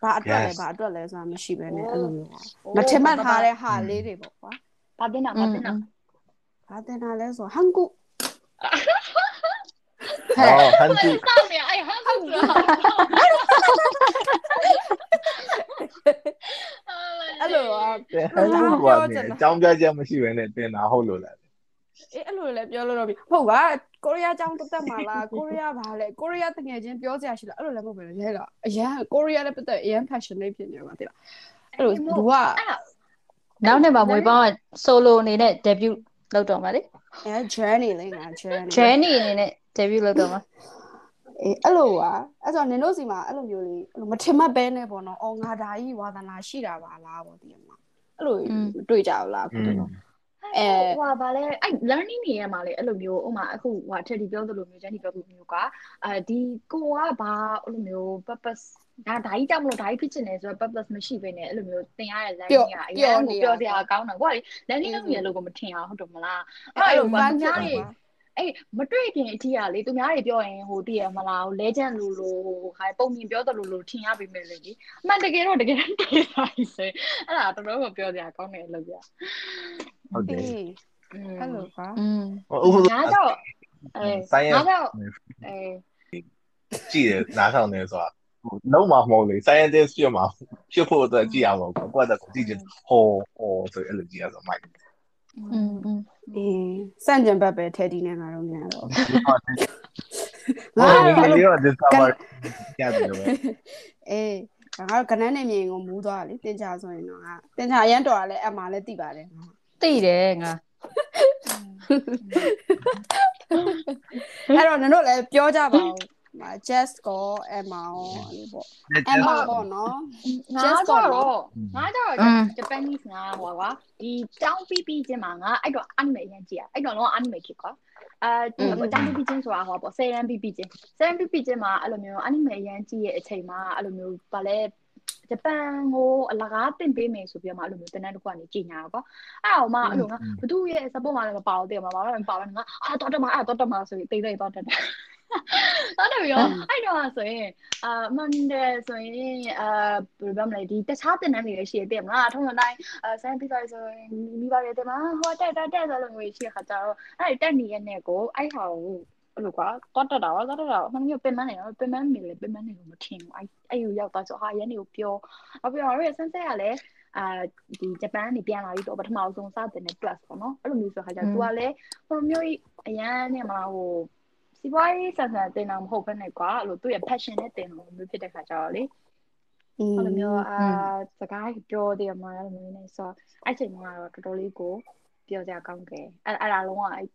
ဘာအတွက်လဲ Yes. ဘာအတွက်လဲဆိုတာမရှိဘဲနဲ့အဲ့လိုမျိုးပါမထင်မှတ်ထားတဲ့ဟာလေးတွေပေါ့ကွာဘာတင်တာဘာတင်တာဘာတင်တာလဲဆိုဟန်ကု ဟဲ့အော်ဟန်တူတောင်းနေအဲ့ဟန်ကူဆိုတာအဲ့လိုอ่ะဟန်တူကနေအကြောင်းပြချက်မရှိဘဲနဲ့တင်တာဟုတ်လို့လားအေးအဲ့လိုလည်းပြောလို့တော့ပြီဟုတ်ပါကိုရီးယားအကြောင်းတက်တက်မှာလားကိုရီးယားဘာလဲကိုရီးယားတကယ်ချင်းပြောစရာရှိလားအဲ့လိုလည်းမဟုတ်ပဲလေရဲလားအရန်ကိုရီးယားလည်းပတ်သက်အရန် passionate ဖြစ်နေမှာတိလားအဲ့လိုသူကနောက်နှစ်မှာမွေးပေါင်းက solo အနေနဲ့ debut လုပ်တော့မှာလေ အဲ journey လေးငါ journey journey အနေနဲ့ debut လုပ်တော့မှာအေးအဲ့လိုပါအဲ့ဆိုနင်တို့စီမှာအဲ့လိုမျိုးလေးအဲ့လိုမထင်မှတ်ပဲနဲ့ပေါ့နော်အော်ငါဒါကြီးဝါသနာရှိတာပါလားပေါ့ဒီမှာအဲ့လိုတွေ့ကြဘူးလားအခုတော့ အဲဟိုပါလေအဲ့ learning နေရမှာလေအဲ့လိုမျိုးဥမာအခုဟိုထက်ဒီပြောသလိုမျိုးဂျန်ဒီပြောသလိုမျိုးကအဲဒီကိုကဘာအဲ့လိုမျိုး purpose ဒါဒါကြီးကြောင့်မလို့ဒါကြီးဖြစ်ချင်တယ်ဆိုတော့ purpose မရှိဘဲနဲ့အဲ့လိုမျိုးသင်ရတဲ့ learning ကအရင်ကပြောစရာကောင်းတာကိုကလေ learning လုပ်ရလို့ကိုမထင်အောင်ဟုတ်တယ်မလားအဲ့လိုမှများတွေ အဲ့မတွေ့ခင်အထီးကလေသူများတွေပြောရင်ဟိုတည်ရမလားဟို legend လို့လို့ဟိုခါပုံမြင်ပြောသလိုလို့ထင်ရပြီမဲ့လေဒီအမှန်တကယ်တော့တကယ်တည်းတွေ့ပါဆိုအဲ့ဒါတော်တော်ပြောစရာကောင်းတယ်လို့ပြ ဟုတ်တယ် အေးအဲ့လိုပါ อืม ဥပမာ ငါတော့အဲ ဆိုင်ရ ငါတော့အဲ ကြည့်ရနားထောင်နေဆိုတာဟိုလုံးမမဟုတ်လေ scientist ဖြစ်မှာဖြစ်ဖို့အတွက်ကြည့်ရမှာပေါ့ကိုယ့်အတွက်ကိုကြည့်ချင်ဟောဟောဆိုအဲ့လိုကြည့်ရဆိုမိုက် อืมอืม အေးစန့်ကျင်ဘက်ပဲထဲတီးနေငါတို့ညာတော့ဟောငယ်လေးတော့ discover ရတယ်ပဲအေးငါတို့ကနန်းနေမြင်ကိုမူးသွားတာလေတင်ကြဆိုရင်တော့ငါတင်ကြအရန်တော်တာလဲအမှလည်းတိပါတယ်သိတယ်ငါအဲ့တော့နင်တို့လည်းပြောကြပါဦး မာ just ကို Emma ရောအဲ့လိုပေါ့ Emma ပေါ့နော်ငါ Just တော့ got ငါတော့ Japanese ငါဟိုကွာဒီတောင်းပြီးပြီးချင်းမှာငါအဲ့တော့ anime ရမ်းကြည့်ရအဲ့တော့တော့ anime ခေတ်ကွာအဲတောင်းပြီးပြီးချင်းဆိုတာဟောပေါ့10ရန်ပြီးပြီးချင်း10ရန်ပြီးပြီးချင်းမှာအဲ့လိုမျိုး anime ရမ်းကြည့်ရဲ့အချိန်မှာအဲ့လိုမျိုးဗာလဲဂျပန်ကိုအလကားတင်ပေးမယ်ဆိုပြီးတော့မှအဲ့လိုမျိုးတနန်းတစ်ခုကနေကြီးညာတော့ကွာအဲ့တော့မှအဲ့လိုငါဘသူရဲ့ support မှလည်းမပါဘူးတဲ့မှာဘာလို့မပါလဲငါအာတော်တော်မှာအာတော်တော်မှာဆိုပြီးတိတ်တိတ်တော့တက်တယ် အဲ့တော့ရောအဲ့တော့ဆိုရင်အာမန်ဒဲဆိုရင်အာဘယ်လိုပြောမလဲဒီတခြားတင်တန်းတွေလည်းရှိတယ်မလားထုံးစံတိုင်းအဲဆန်ပြီးသွားဆိုရင်မိဘတွေတင်မှာဟောတက်တက်တက်ဆိုလို့မျိုးရှိတဲ့ခါကျတော့အဲ့တက်နေရတဲ့ကိုအဲ့ဟာကိုအဲ့လိုကွာတော့တက်တာတော့တက်တာမှန်မျိုးပင်မနေတော့ပင်မနေလေပင်မနေလို့မထင်ဘူးအဲ့အဲ့ယူရောက်သွားဆိုဟာရန်နေကိုပြောအပြောရဆန်းဆက်ကလည်းအာဒီဂျပန်နေပြန်လာပြီးတော့ပထမဆုံးစတင်တဲ့ class ပေါ့နော်အဲ့လိုမျိုးဆိုခါကျ तू ကလည်းဟိုမျိုးအရန်နေမလားဟို စီးပွားရေးဆန်ဆန်တင်တာမဟုတ်ဘဲနဲ့ကွာအဲ့လိုသူ့ရဲ့ passion နဲ့တင်လို့မျိုးဖြစ်တဲ့ခါကျတော့လေအဲ့လိုမျိုးအာစကားပြောတယ်မှာလည်းမင်းနေဆိုအဲ့ချိန်မှာတော့တော်တော်လေးကိုပြောကြကောင်းတယ်အဲ့အဲ့ဒါလုံးဝအဲ့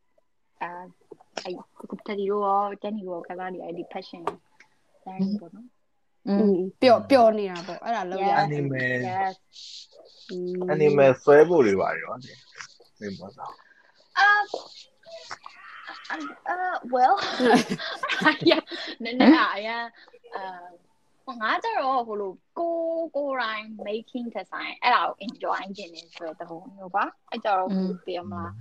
အာအဲ့ကုတ်တရီရောတန်နီရောကလာနေအဲ့ဒီ passion လမ်းပေါ့နော်อืมပျော်ပျော်နေတာပေါ့အဲ့ဒါလောက်ရ anime anime ဆွဲဖို့တွေပါရောနေမပေါ့အာ uh uh well yeah နည်းနည်းအရင်အာငါကြတော့ဟိုလိုကိုကိုရိုင်း making တဲ့ဆိုင်အဲ့ဒါကို enjoy ကျင်နေဆိုတဲ့ဟိုမျိုးပါအဲ့ကြတော့ပြမလား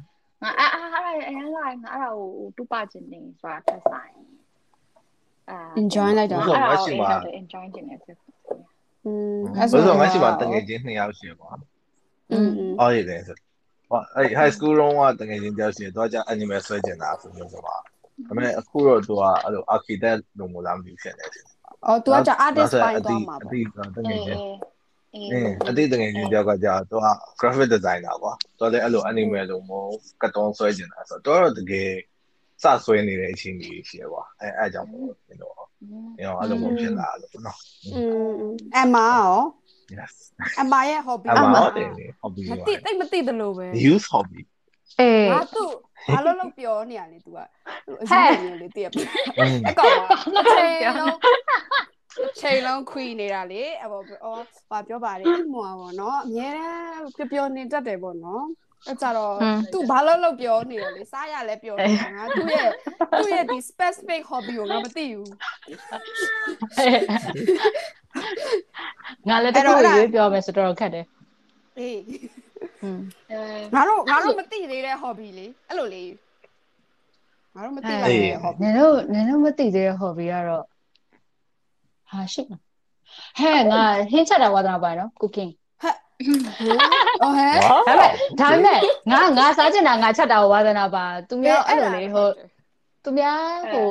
ငါအဲ့အဲ့အဲ့အဲ့လိုက်ငါအဲ့ဒါကိုတူပါကျင်နေဆိုတာတဲ့ဆိုင်အာ enjoy လိုက်တာ ဟုတ်ပါရှိပါ enjoy ကျင်နေဆို อืม အဲ့ဆိုငါရှိမှတငယ်ချင်းနှစ်ယောက်ရှိပါ อืมอืม အော်ရတယ်ဆို ဟောအဲ့ high school တုန်းကတကယ်ချင်းကြောက်ရှိတော့ကြာ anime ဆွဲကျင်တာဆိုမျိုးဆိုပါဒါပေမဲ့အခုတော့သူကအဲ့လို architect လိုမျိုးလားမသိဖြစ်နေတယ် အော် तू ကကြာ artist ပိုင်းသွားမှာ အ ပေါ့ တိတကယ် အေး ချင်း အေး အင်းအတိတကယ်ချင်းကြောက်ကကြာသူက graphic designer ကွာသူလည်းအဲ့လို anime လိုမျိုးကတ်တုံးဆွဲကျင်တာဆိုတော့တော့တကယ်စဆွဲနေတဲ့အချိန်ကြီးရှိရကွာအဲအဲ့အကြောင့်ပေါ့ကျွန်တော်ကျွန်တော်အဲ့လိုမျိုးဖြစ်လာလို့နော် อืมအမရော yes အမရဲ့ hobby အမဟုတ်တယ်လေ hobby မပါသိသိမသိတယ်လို့ပဲ use hobby အေးငါသူ့ဘာလို့လို့ပြောနေရလဲ तू ကအရင်ကလေးတည့်ရအကောင်ကချိန်လုံးချိန်လုံးခွေနေတာလေအဘောအော်ဘာပြောပါလဲအမောပေါ့နော်အများတန်းပျော်ပျော်နေတတ်တယ်ပေါ့နော် အဲ့ကြတော့ तू ဘာလို့လို့ပြောနေရလဲစားရလဲပြောနေတာငါသူ့ရဲ့သူ့ရဲ့ဒီ specific hobby ကိုငါမသိဘူး ငါလည်းတခုရွေးပြောမယ်ဆိုတော့ခက်တယ် အေး อืม အဲ ငါတို့ငါတို့မသိသေးတဲ့ hobby လေအဲ့လိုလေး ငါတို့မသိ ဟဲ့ ပါဘူးဟော နင်တို့နင်တို့မသိသေးတဲ့ hobby ကတော့ဟာရှိမှာဟဲ့ငါဟင်းချက်တာဝါသနာပါနော် cooking အော်ဟဲ့ဒါပေမဲ့ဒါပေမဲ့ငါငါစားချင်တာငါချက်တာကိုဝါသနာပါသူများအဲ့လိုလေဟိုသူများဟို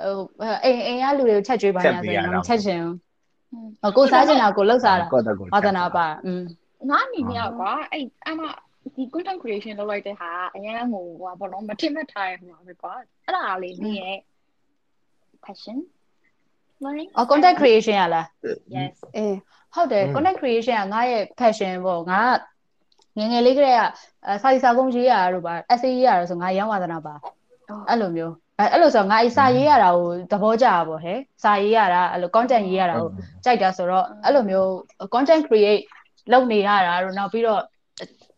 ဟိုအိမ်အိမ်ကလူတွေကိုချက်ကြွေးပါညာဆိုရင်ငါမချက်ချင်ဘူးဟိုကိုစားချင်တာကိုလှုပ်စားတာကိုယ့်တက်ကိုဝါသနာပါอืมငါအနေနဲ့ကွာအဲ့အမဒီ content creation လုပ်လိုက်တဲ့ဟာအရင်ကဟိုကွာဘောလုံးမထင်မှတ်ထားရမှာပဲကွာအဲ့ဒါလေးနင်းရဲ့ passion learning အော် content creation ရလား yes အေး ဟုတ်တယ် content creation ကငါ့ရဲ့ passion ပေါ့ငါငငယ်လေးကတည်းကစာရေးစာကုန်ရေးရတာတို့ပါ essay ရေးရတာဆိုငါရောင်းဝါသနာပါအဲ့လိုမျိုးအဲ့လိုဆိုငါအစာရေးရတာကိုသဘောကျတာပေါ့ဟဲ့စာရေးရတာအဲ့လို content ရေးရတာကိုကြိုက်တာဆိုတော့အဲ့လိုမျိုး content create လုပ်နေရတာတို့နောက်ပြီးတော့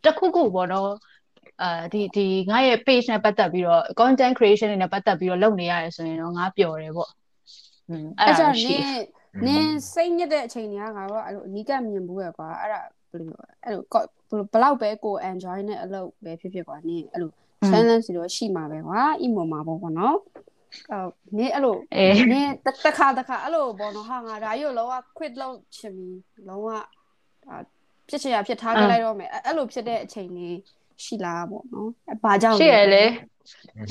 တခုခုပေါ့နော်အာဒီဒီငါရဲ့ page နဲ့ပတ်သက်ပြီးတော့ content creation နဲ့ပတ်သက်ပြီးတော့လုပ်နေရတယ်ဆိုရင်တော့ငါပျော်တယ်ပေါ့อืมအဲ့ဒါရှိတယ် နင်းစိတ်ညစ်တဲ့အချိန်တွေကငါတို့အဲ့လိုအနီးကပ်မြင်ဘူးရကွာအဲ့ဒါဘယ်လိုအဲ့လိုဘယ်လောက်ပဲကို enjoy နဲ့အလုပ်ပဲဖြစ်ဖြစ်ကွာနင်းအဲ့လို challenge တွေတော့ရှိမှာပဲကွာ emo မှာပေါ့ကွာနော်အော်နင်းအဲ့လိုအေးနင်းတစ်ခါတစ်ခါအဲ့လိုပေါ့နော်ဟာငါဒါရုပ်လုံးဝ quit လုပ်ချင်ပြီလုံးဝဒါဖြစ်ချင်ရဖြစ်ထားခဲ့လိုက်တော့မယ်အဲ့လိုဖြစ်တဲ့အချိန်လေးရှိလားပေါ့နော်အဲ့ဘာကြောင့်ရှိရလေ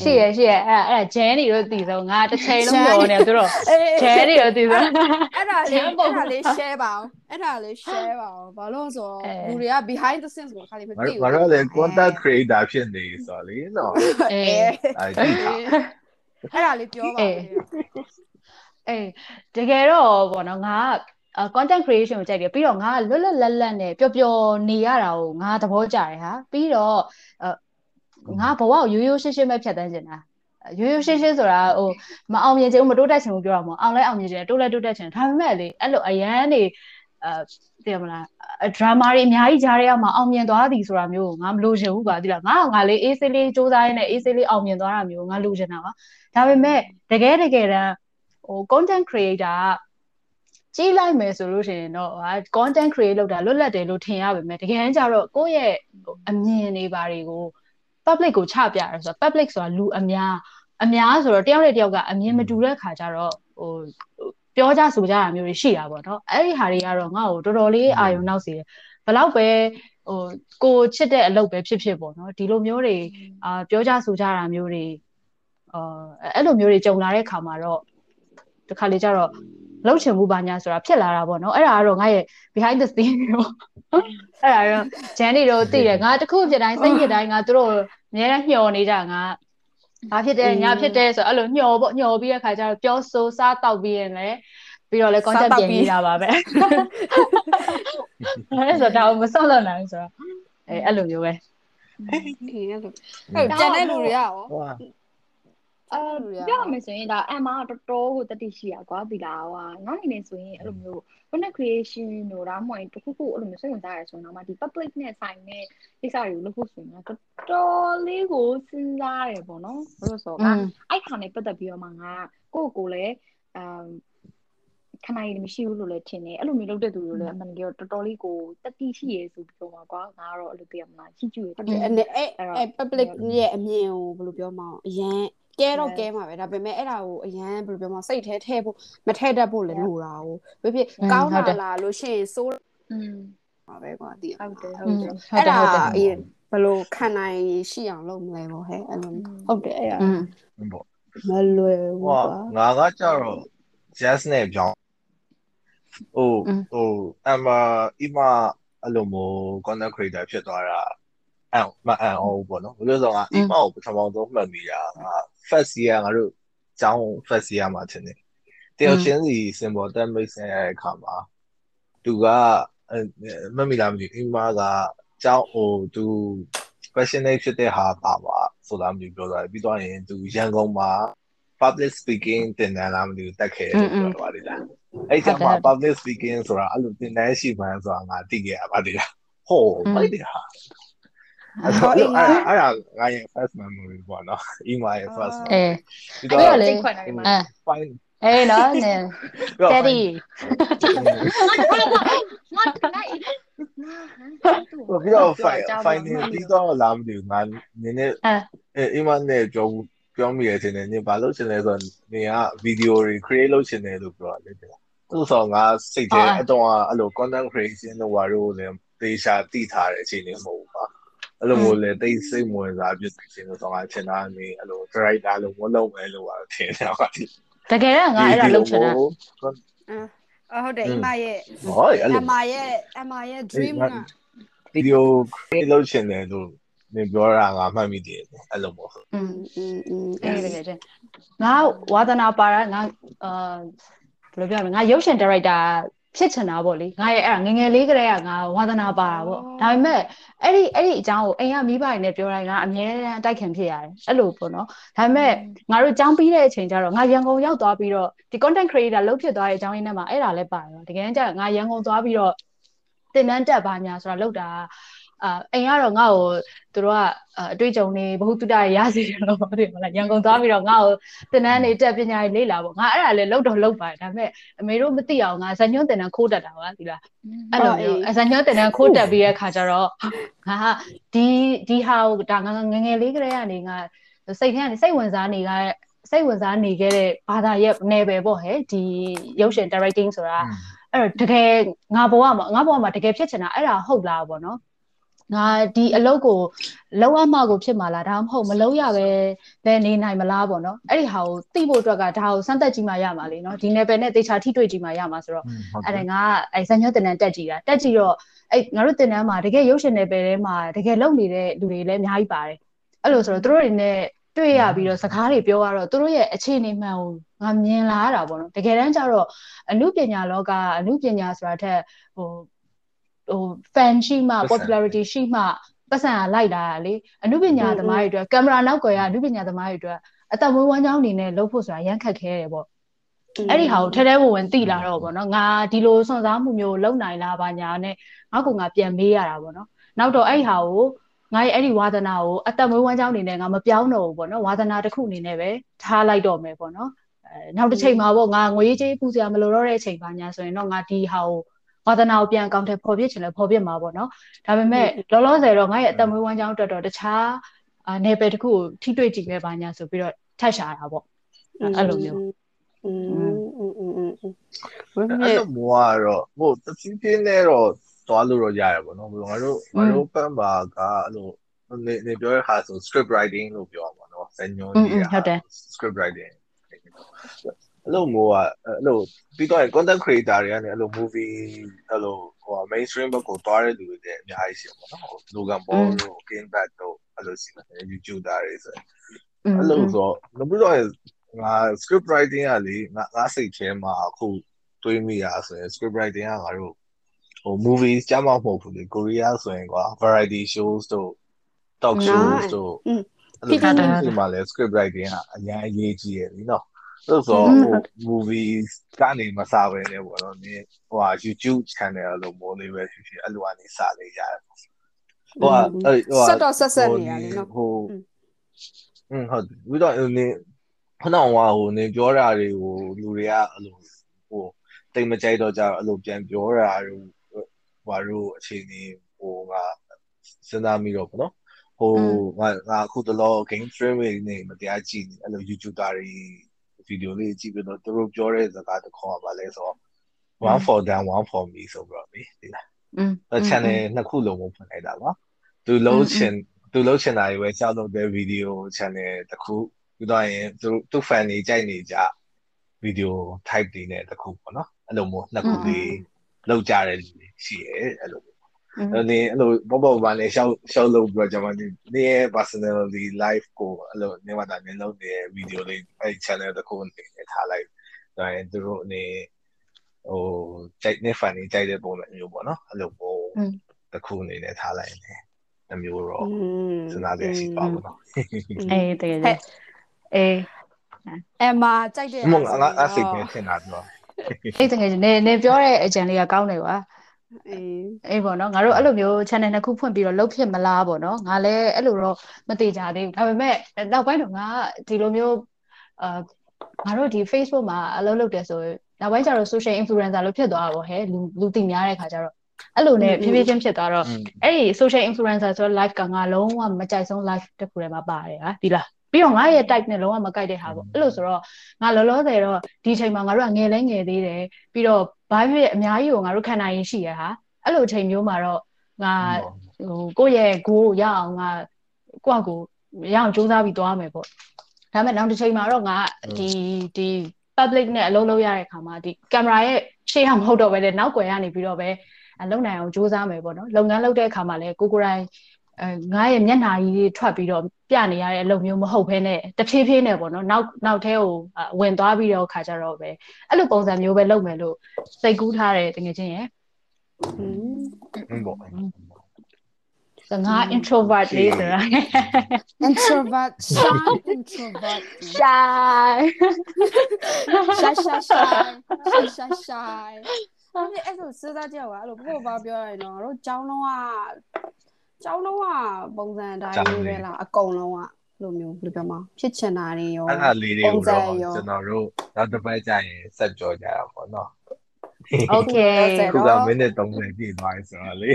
ရှိရရှိရအဲ့အဲ့ဂျဲနေတို့တည်ဆုံးငါတစ်ချိန်လုံးပြောနေသူတို့အေးဂျဲနေတို့တည်ဆုံးအဲ့ဒါလေးကျန်ပုံအဲ့ဒါလေး share ပါအောင်အဲ့ဒါလေး share ပါအောင်ဘာလို့လဲဆိုတော့အဲလူတွေက behind the scenes ကိုခါလေးမငါသိတို့ဘူးငါတို့လည်း content creator ဖြစ်နေဆိုတော့လေနော်အေးအဲဒီဟာအဲ့ဒါလေးပြောပါဦးအေးတကယ်တော့ဗောနော်ငါက content creation ကိုကြိုက်တယ်ပြီးတော့ငါကလွတ်လွတ်လပ်လပ်နဲ့ပျော်ပျော်နေရတာကိုငါသဘောကျတယ်ဟာပြီးတော့ ငါဘဝကိုရိုးရိုးရှင်းရှင်းပဲဖြတ်တန်းချင်တာရိုးရိုးရှင်းရှင်းဆိုတာဟိုမအောင်မြင်ချင်ဘူးမတိုးတက်ချင်ဘူးပြောတာမဟုတ်အောင်လဲအောင်မြင်ချင်တယ်တိုးလဲတိုးတက်ချင်တယ်ဒါပေမဲ့လေအဲ့လိုအရန်နေအဲသိရမလားဒရာမာတွေအများကြီးကြားရအောင်အောင်မြင်သွားသည်ဆိုတာမျိုးကိုငါမလိုချင်ဘူးပါသိလားငါကငါလေးအေးဆေးလေးစူးစမ်းရင်းနဲ့အေးဆေးလေးအောင်မြင်သွားတာမျိုးကိုငါလိုချင်တာပါဒါပေမဲ့တကယ်တကယ်တမ်းဟို content creator ကကြီးလိုက်မယ်ဆိုလို့ရှိရင်တော့ဟာ content create လုပ်တာလွတ်လပ်တယ်လို့ထင်ရပါမယ်တကယ်တမ်းကျတော့ကိုယ့်ရဲ့ဟိုအမြင်တွေဘာတွေကို public ကိုချပြရဲဆိုတော့ public ဆိုတာလူအများအများဆိုတော့တယောက်နဲ့တယောက်ကအမြင်မတူတဲ့ခါကျတော့ဟိုပြောကြဆိုကြတာမျိုးတွေရှိတာပေါ့နော်အဲ့ဒီဟာတွေကတော့ငါ့ကိုတော်တော်လေးအာရုံနောက်စေတယ်ဘယ်တော့ပဲဟိုကိုချစ်တဲ့အလုပ်ပဲဖြစ်ဖြစ်ပေါ့နော်ဒီလိုမျိုးတွေအာပြောကြဆိုကြတာမျိုးတွေအာအဲ့လိုမျိုးတွေကြုံလာတဲ့ခါမှာတော့ဒီခါလေးကျတော့ လှုပ်ချင်မှုပါညာဆိုတာဖြစ်လာတာပေါ့နော်အဲ့ဒါကတော့ငါရဲ့ behind the scene မျိုးအဲ့ဒါတော့ဂျန်နေတော့သိတယ်ငါတခုဖြစ်တိုင်းစိတ်ဖြစ်တိုင်းငါတို့အများနဲ့ညှော်နေကြငါဘာဖြစ်တယ်ညာဖြစ်တယ်ဆိုအဲ့လိုညှော်ပေါ့ညှော်ပြီးတဲ့ခါကျတော့ပြောဆိုစားတောက်ပြီးရင်လည်းပြီးတော့လည်း content ပြင်နေတာပါပဲအဲ့ဆိုတော့မဆောက်လို့နိုင်ဆိုတော့အဲအဲ့လိုမျိုးပဲအေးအဲ့လိုအဲ့ကျန်တဲ့လူတွေကရောဟိုဟာ အဲပြောရမယ်ဆိုရင်ဒါအမကတော်တော်ကိုတတိရှိရကွာဒီလားဟွာငါအနေနဲ့ဆိုရင်အဲ့လိုမျိုး content creation တို့ဒါမှမဟုတ်တခုခုအဲ့လိုမျိုးစိတ်ဝင်စားရဆိုရင်တော့ဒီ public နဲ့ဆိုင်တဲ့ကိစ္စတွေကိုလုပ်ဖို့ဆိုရင်တော့တော်တော်လေးကိုစဉ်းစားရပေါ့နော်ဘယ်လိုဆိုတော့အဲ့ခါနဲ့ပတ်သက်ပြီးတော့မှငါကိုယ့်ကိုယ်လည်းအမ်ခဏရည်မရှိဘူးလို့လည်းထင်တယ်အဲ့လိုမျိုးလုပ်တဲ့သူတွေလည်းအမှန်တကယ်တော်တော်လေးကိုတတိရှိရဆိုပြီးတော့မှာကွာငါကတော့အဲ့လိုသိရမလားချီကျူရဟုတ်တယ်အဲ့အဲ့အဲ့ public ရဲ့အမြင်ကိုဘယ်လိုပြောမအောင်အရန် ကဲတော့ကဲမှာပဲဒါပေမဲ့အဲ့ဒါကိုအရန်ဘယ်လိုပြောမစိတ်ထဲထဲဖို့မထဲတတ်ဖို့လည်းလိုတာကိုဘယ်ဖြစ်ကောင်းလာလာလို့ရှိရင်စိုး อืม ပါပဲကွာတည် ဟုတ်တယ် ဟု ဟုတ် တ် တ တယ် ယ် အဲ့ဒါ ဟုတ်တယ် အရင်ဘယ်လိုခံနိုင်ရှိအောင်လုပ်မလဲပေါ့ဟဲ့အဲ့လိုဟုတ်တယ်အဲ့ဒါ อืม ပေါ့ မလွယ်ဘူး ဟို ကွာ ငါကကြတော့ jazz နဲ့ပြောင်းဟိုဟိုအမအမအဲ့လိုမျိုး content creator ဖြစ်သွားတာအဲ့မအဲ့အောင်ပေါ့နော်ဘယ်လိုဆိုတော့အမကိုပထမဆုံးမှတ်မိတာငါ first year ငါတို့ကျောင်း first year မှာထင်တယ်တယောက်ချင်းစီ symbol တက်မိတ်ဆင်ရတဲ့အခါမှာသူကမမိလားမသိဘူးအမကကျောင်းဟိုသူ passionate ဖြစ်တဲ့ဟာပါပါဆိုတာမျိုးပြောသွားတယ်ပြီးတော့ရင်သူရန်ကုန်မှာ public speaking တင်တန်းလားမသိဘူးတက်ခဲ့တယ်ပြောသွားတယ်လားအဲ့ကျမှ public speaking ဆိုတာအဲ့လိုတင်တန်းရှိမှန်းဆိုတာငါသိခဲ့ရပါသေးလားဟိုမိုက်တယ်ဟာ အဲ့တော့အဲ့အဲ့ဒါငါရဲ့ first memory ပေါ့နော် email ရဲ့ first အေးပြီးပြီးတော့တော့လေစိတ်ခွက်နေမှာအဲ fine အေးနော်နင် steady ငါတနိုင်ပြီးတော့ fine fine ပြီးတော့လာမသိဘူးငါနည်းနည်းအဲအဲ email နဲ့ကြောပြောမိရခြင်းနဲ့နင်ဘာလုပ်ချင်လဲဆိုတော့နင်ကဗီဒီယိုတွေ create လုပ်ချင်တယ်လို့ပြောတယ်တဲ့သူဆိုငါစိတ်ထဲအတော့အဲ့လို content creation တို့ဘာလို့လဲသေချာတည်ထားတဲ့အချိန်တွေမဟုတ်ဘူးပါ အဲ့လိုမျိုးလေတိတ်စိတ်ဝင်စားပြည့်စုံခြင်းလို့ဆိုငါချင်တာနေအဲ့လို director လို့မလုပ်မယ်လို့ပါထင်တယ်ဟာဒီ တကယ်တော့ငါအဲ့ဒါလုပ်ချင်တာ အဟုတ်တယ်အမရဲ့ ဟောအဲ့ အ လို မရဲ့အမရဲ့ dream က ဗီဒီယို create လုပ်ချင်တယ်လို့နင်ပြောတာငါမှတ်မိတယ်အဲ့လိုမျိုး อืม อืมอืม အဲ့ဒီတကယ်ချင်းငါဝါသနာပါတာငါအာဘယ်လိုပြောရမလဲငါရုပ်ရှင်ဒါရိုက်တာ ဖြစ်ချင်တာပေါ့လေငါရဲ့အဲ့ဒါငယ်ငယ်လေးကတည်းကငါဝါသနာပါတာပေါ့ဒါပေမဲ့အဲ့ဒီအဲ့ဒီအကြောင်းကိုအိမ်ကမိဘတွေနဲ့ပြောတိုင်းငါအမြဲတမ်းတိုက်ခံဖြစ်ရတယ်အဲ့လိုပေါ့နော်ဒါပေမဲ့ငါတို့ကြောင်းပြီးတဲ့အချိန်ကျတော့ငါရန်ကုန်ရောက်သွားပြီးတော့ဒီ content creator လုပ်ဖြစ်သွားတဲ့အကြောင်းရင်းနဲ့မှာအဲ့ဒါလည်းပါတယ်တကယ်တမ်းကျငါရန်ကုန်သွားပြီးတော့တင်တန်းတက်ပါညာဆိုတာလောက်တာ အာအိမ်ကတော့ငါ့ကိုသူတို့ကအတွေ့အကြုံတွေဘ ഹു တုတရရစီတယ်လို့ပြောတယ်မလားရန်ကုန်သွားပြီးတော့ငါ့ကိုတင်တန်းနေတက်ပညာတွေလေ့လာပေါ့ငါအဲ့ဒါလည်းလောက်တော့လောက်ပါတယ်ဒါပေမဲ့အမေတို့မသိအောင်ငါဇညွန့်တင်တန်းခိုးတက်တာပါဒီလားအဲ့လိုမျိုးဇညွန့်တင်တန်းခိုးတက်ပြီးတဲ့ခါကျတော့ငါဒီဒီဟာကိုဒါငါငငယ်လေးကလေးကနေငါစိတ်ထဲကနေစိတ်ဝင်စားနေကြစိတ်ဝင်စားနေခဲ့တဲ့ဘာသာရဲ့နယ်ပယ်ပေါ့ဟဲ့ဒီရုပ်ရှင် directing ဆိုတာအဲ့တော့တကယ်ငါဘဝမှာငါဘဝမှာတကယ်ဖြစ်ချင်တာအဲ့ဒါဟုတ်လားပေါ့နော် ငါဒီအလုပ်ကိုလောက်အမှကိုဖြစ်မှာလားဒါမှမဟုတ်မလောက်ရပဲပဲနေနိုင်မလားပေါ့နော်အဲ့ဒီဟာကိုသိဖို့အတွက်ကဒါကိုစမ်းသပ်ကြည့်မှရမှာလေနော်ဒီ level နဲ့တေချာထိတွေ့ကြည့်မှရမှာဆိုတော့အဲ့ဒါငါအဲ့ဇညွတ်တင်တန်းတက်ကြည့်တာတက်ကြည့်တော့အဲ့ငါတို့တင်တန်းမှာတကယ်ရုပ်ရှင် level ထဲမှာတကယ်လုပ်နေတဲ့လူတွေလည်းအများကြီးပါတယ်အဲ့လိုဆိုတော့တို့တွေနဲ့တွေ့ရပြီးတော့စကားတွေပြောရတော့တို့ရဲ့အခြေအနေမှန်ကိုငါမြင်လာရတာပေါ့နော်တကယ်တမ်းကျတော့အမှုပညာလောကအမှုပညာဆိုတာထက်ဟို ဟို fan ရှိမှ popularity ရှိမှပတ်စံလိုက်တာလေအမှုပညာသမားတွေအတွက်ကင်မရာနောက်ကွယ်ကအမှုပညာသမားတွေအတွက်အသက်မွေးဝမ်းကြောင်းအနေနဲ့လုပ်ဖို့ဆိုတာရမ်းခက်ခဲတယ်ပေါ့အဲ့ဒီဟာကိုထဲထဲဝင်ဝင်သိလာတော့ပေါ့နော်ငါဒီလိုစွန့်စားမှုမျိုးလုပ်နိုင်လားဘာညာနဲ့ငါကငါပြန်မေးရတာပေါ့နော်နောက်တော့အဲ့ဒီဟာကိုငါရဲ့အဲ့ဒီဝါသနာကိုအသက်မွေးဝမ်းကြောင်းအနေနဲ့ငါမပြောင်းတော့ဘူးပေါ့နော်ဝါသနာတစ်ခုအနေနဲ့ပဲထားလိုက်တော့မယ်ပေါ့နော်အဲနောက်တစ်ချိန်မှာပေါ့ငါငွေကြေးပူစရာမလိုတော့တဲ့အချိန်ပါညာဆိုရင်တော့ငါဒီဟာကို ဝါသနာကိုပြန်အကောင့်ထဲပေါ်ပြချင်လဲပေါ်ပြမှာပေါ့နော်ဒါပေမဲ့လောလောဆယ်တော့ငါရဲ့အသက်မွေးဝမ်းကြောင်းအတွက်တော့တခြားနယ်ပယ်တစ်ခုကိုထိတွေ့ကြည့်ပဲပါညာဆိုပြီးတော့ထပ်ရှာတာပေါ့အဲ့လိုမျိုးอืมอืมอืมอืมဝင်း အဲ့ မြေ လိုမျိုးကတော့ဟိုတဖြည်းဖြည်းနဲ့တော့သွားလို့တော့ရတယ်ပေါ့နော်ဘယ်လိုငါတို့ငါတို့ပန်းပါကအဲ့လိုနေနေပြောရဟာဆို script writing လို့ပြောပါတော့ဇညွန်ကြီး ဟုတ်တယ် script writing အဲ့လိုမျိုးကအဲ့လိုပြီးတော့ content creator တွေကနေအဲ့လို movie အဲ့လိုဟို mainstream ဘက်ကိုတွားတဲ့လူတွေလည်းအများကြီးရှိပါတော့နော် Logan Paul တို့ King Bat တို့အဲ့လိုရှိတယ် YouTube သားတွေဆိုအဲ့လိုဆိုတော့ပြီးတော့ငါ script writing ကလေငါငါစိတ်ထဲမှာအခုတွေးမိရဆိုရင် script writing ကငါတို့ဟို movies ကြမ်းမမဟုတ်ဘူးလေကိုရီးယားဆိုရင်ကွာ variety shows တို့ talk shows တို့အဲ့လိုဒီမှာလဲ script writing ကအများအရေးကြီးရယ်လीနော် ဆိုတော့ဟို movies ကနေမစားဘဲနဲ့ပေါ့နော်နင်ဟိုဟာ YouTube channel လို့မိုးလေးပဲဖြစ်ဖြစ်အဲ့လိုကနေစလေးရတယ်ဟိုဟာအဲ့ဟိုဟာဆက်တော့ဆက်ဆက်နေရတယ်နော်ဟိုอืมဟုတ်ပြီးတော့နင်ခဏဟိုဟိုနင်ပြောတာတွေကိုလူတွေကအဲ့လိုဟိုတိတ်မကြိုက်တော့ကြတော့အဲ့လိုပြန်ပြောတာတို့ဘာလို့အခြေအနေဟိုကစဉ်းစားမိတော့ပေါ့နော်ဟိုငါငါအခုတလော game streaming နေမတရားကြည့်နေအဲ့လို YouTuber တွေ ဗီဒီယိုလေးကြည့်ပြီးတော့သူတို့ပြောတဲ့စကားတစ်ခေါက်ပါလဲဆိုတော့ one for them one for me ဆိုပြီးတော့လေဒီလားอืมအဲ channel နှစ်ခုလုံးကိုဖွင့်လိုက်တာပါသူလုံးချင်သူလုံးချင်တာတွေပဲကြောက်လို့တဲ့ဗီဒီယို channel တစ်ခုပြီးတော့ရင်သူသူ fan တွေကြိုက်နေကြဗီဒီယို type တွေနဲ့တစ်ခုပေါ့နော်အဲ့လိုမျိုးနှစ်ခုလေးလောက်ကြတဲ့လူတွေရှိရဲအဲ့လို အဲ့ဒီအဲ့လိုဘောဘောဘာနဲ့ရှောက်ရှောက်လို့ပြီးတော့ကျွန်မဒီနေရဲ့ personality live ကိုအဲ့လိုနေမှာတာနေလုပ်တဲ့ဗီဒီယိုလေးအဲ့ channel တစ်ခုနဲ့ထားလိုက်ဒါရင်သူတို့အနေဟိုကြိုက်နေ fan တွေကြိုက်တဲ့ပုံစံမျိုးပေါ့နော်အဲ့လိုပုံတစ်ခုအနေနဲ့ထားလိုက်တယ်အမျိုးတော့စဉ်းစားရရှိပါဘူးနော်အေးတကယ်ကြီးအေးအမကြိုက်တဲ့မငါငါအစိတ်နဲ့ထင်တာတော့အေးတကယ်ကြီးနေနေပြောတဲ့အကြံလေးကကောင်းတယ်ကွာ အေးအေးပေါ့နော်ငါတို့အဲ့လိုမျိုး channel နှစ်ခုဖွင့်ပြီးတော့လုပ်ဖြစ်မလားပေါ့နော်ငါလည်းအဲ့လိုတော့မသိကြသေးဘူးဒါပေမဲ့နောက်ပိုင်းတော့ငါဒီလိုမျိုးအာငါတို့ဒီ Facebook မှာအလုပ်လုပ်တယ်ဆိုရင်နောက်ပိုင်းကျတော့ social influencer လို့ဖြစ်သွားတာပေါ့ဟဲ့လူလူသိများတဲ့ခါကျတော့အဲ့လိုနဲ့ဖြည်းဖြည်းချင်းဖြစ်သွားတော့အဲ့ဒီ social influencer ဆိုတော့ live ကငါလုံးဝမကြိုက်ဆုံး live တစ်ခုထဲမှာပါတယ်ဟာဒီလားပြီးတော့ငါရဲ့ type နဲ့လုံးဝမကိုက်တဲ့ဟာပေါ့အဲ့လိုဆိုတော့ငါလောလောဆယ်တော့ဒီချိန်မှာငါတို့ကငယ်လဲငယ်သေးတယ်ပြီးတော့ ဘာဖြစ်အများကြီးကိုငါတို့ခံနိုင်ရရှိရဟာအဲ့လိုအချိန်မျိုးမှာတော့ငါဟိုကိုယ့်ရဲ့ goal ရအောင်ငါကိုယ့်ကိုရအောင်စူးစမ်းပြီးသွားမယ်ပေါ့ဒါပေမဲ့နောက်တစ်ချိန်မှာတော့ငါဒီဒီ public နဲ့အလုပ်လုပ်ရတဲ့ခါမှာဒီ camera ရဲ့ရှေ့ကမဟုတ်တော့ပဲလေနောက်ွယ်ကနေပြီးတော့ပဲလုံနိုင်အောင်စူးစမ်းမယ်ပေါ့နော်လုပ်ငန်းလုပ်တဲ့အခါမှာလည်းကိုကိုယ်တိုင်အဲ ငါရဲ့မျက်နှာကြီးထွက်ပြီးတော့ပြနေရတဲ့အလုပ်မျိုးမဟုတ်ဘဲနဲ့တဖြည်းဖြည်းနဲ့ပေါ့နော်နောက်နောက်ထဲကိုဝင်သွားပြီးတော့ခါကြတော့ပဲအဲ့လိုပုံစံမျိုးပဲလုပ်မယ်လို့စိတ်ကူးထားတယ်တကယ်ချင်းရယ်ဟုတ်ပေါ့ဆိုငါ introvert လေးဆိုတာ introvert shy introvert shy shy shy shy shy shy အဲ့ဒီအဲ့လိုစဉ်းစားကြည့်ရအောင်အဲ့လိုဘို့ဘာပြောရရင်တော့တို့ကျောင်းလုံးက ကျောင်းလုံးကပုံစံတိုင်းလေးပဲလားအကုန်လုံးကလိုမျိုးဘယ်လိုပြောမလဲဖြစ်ချင်တာတွေရောအဲ့ဒါလေးတွေကိုတော့ကျွန်တော်တို့နောက်တစ်ပတ်ကျရင်ဆက်ပြောကြရအောင်ပေါ့နော် okay ခုကမိနစ်30ပြည့်သွားပြီဆိုတော့လေ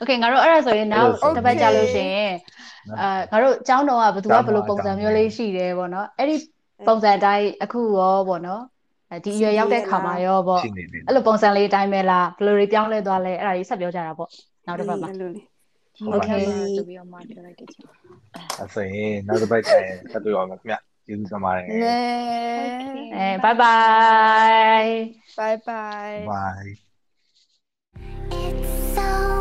Okay ငါတို့အဲ့ဒါဆိုရင်နောက်တစ်ပတ်ကြာလို့ရှိရင်အာငါတို့အကြောင်းတော်ကဘယ်သူကဘယ်လိုပုံစံမျိုးလေးရှိတယ်ပေါ့နော်အဲ့ဒီပုံစံအတိုင်းအခုရောပေါ့နော် ဒီရွယ်ရောက်တဲ့ခါမှာရောပေါ့အဲ့လိုပုံစံလေးအတိုင်းပဲလားဘယ်လိုတွေပြောင်းလဲသွားလဲအဲ့ဒါကြီးဆက်ပြောကြတာပေါ့နောက်တစ်ပတ်မှာဟုတ်ကဲ့တူပြီးတော့မှပြောလိုက်တယ်ချင်အဲ့ဆိုရင်နောက်တစ်ပတ်ကျရင်ဆက်တွေ့အောင်ခင်ဗျကျေးဇူးတင်ပါတယ်အဲ bye bye bye bye bye it's so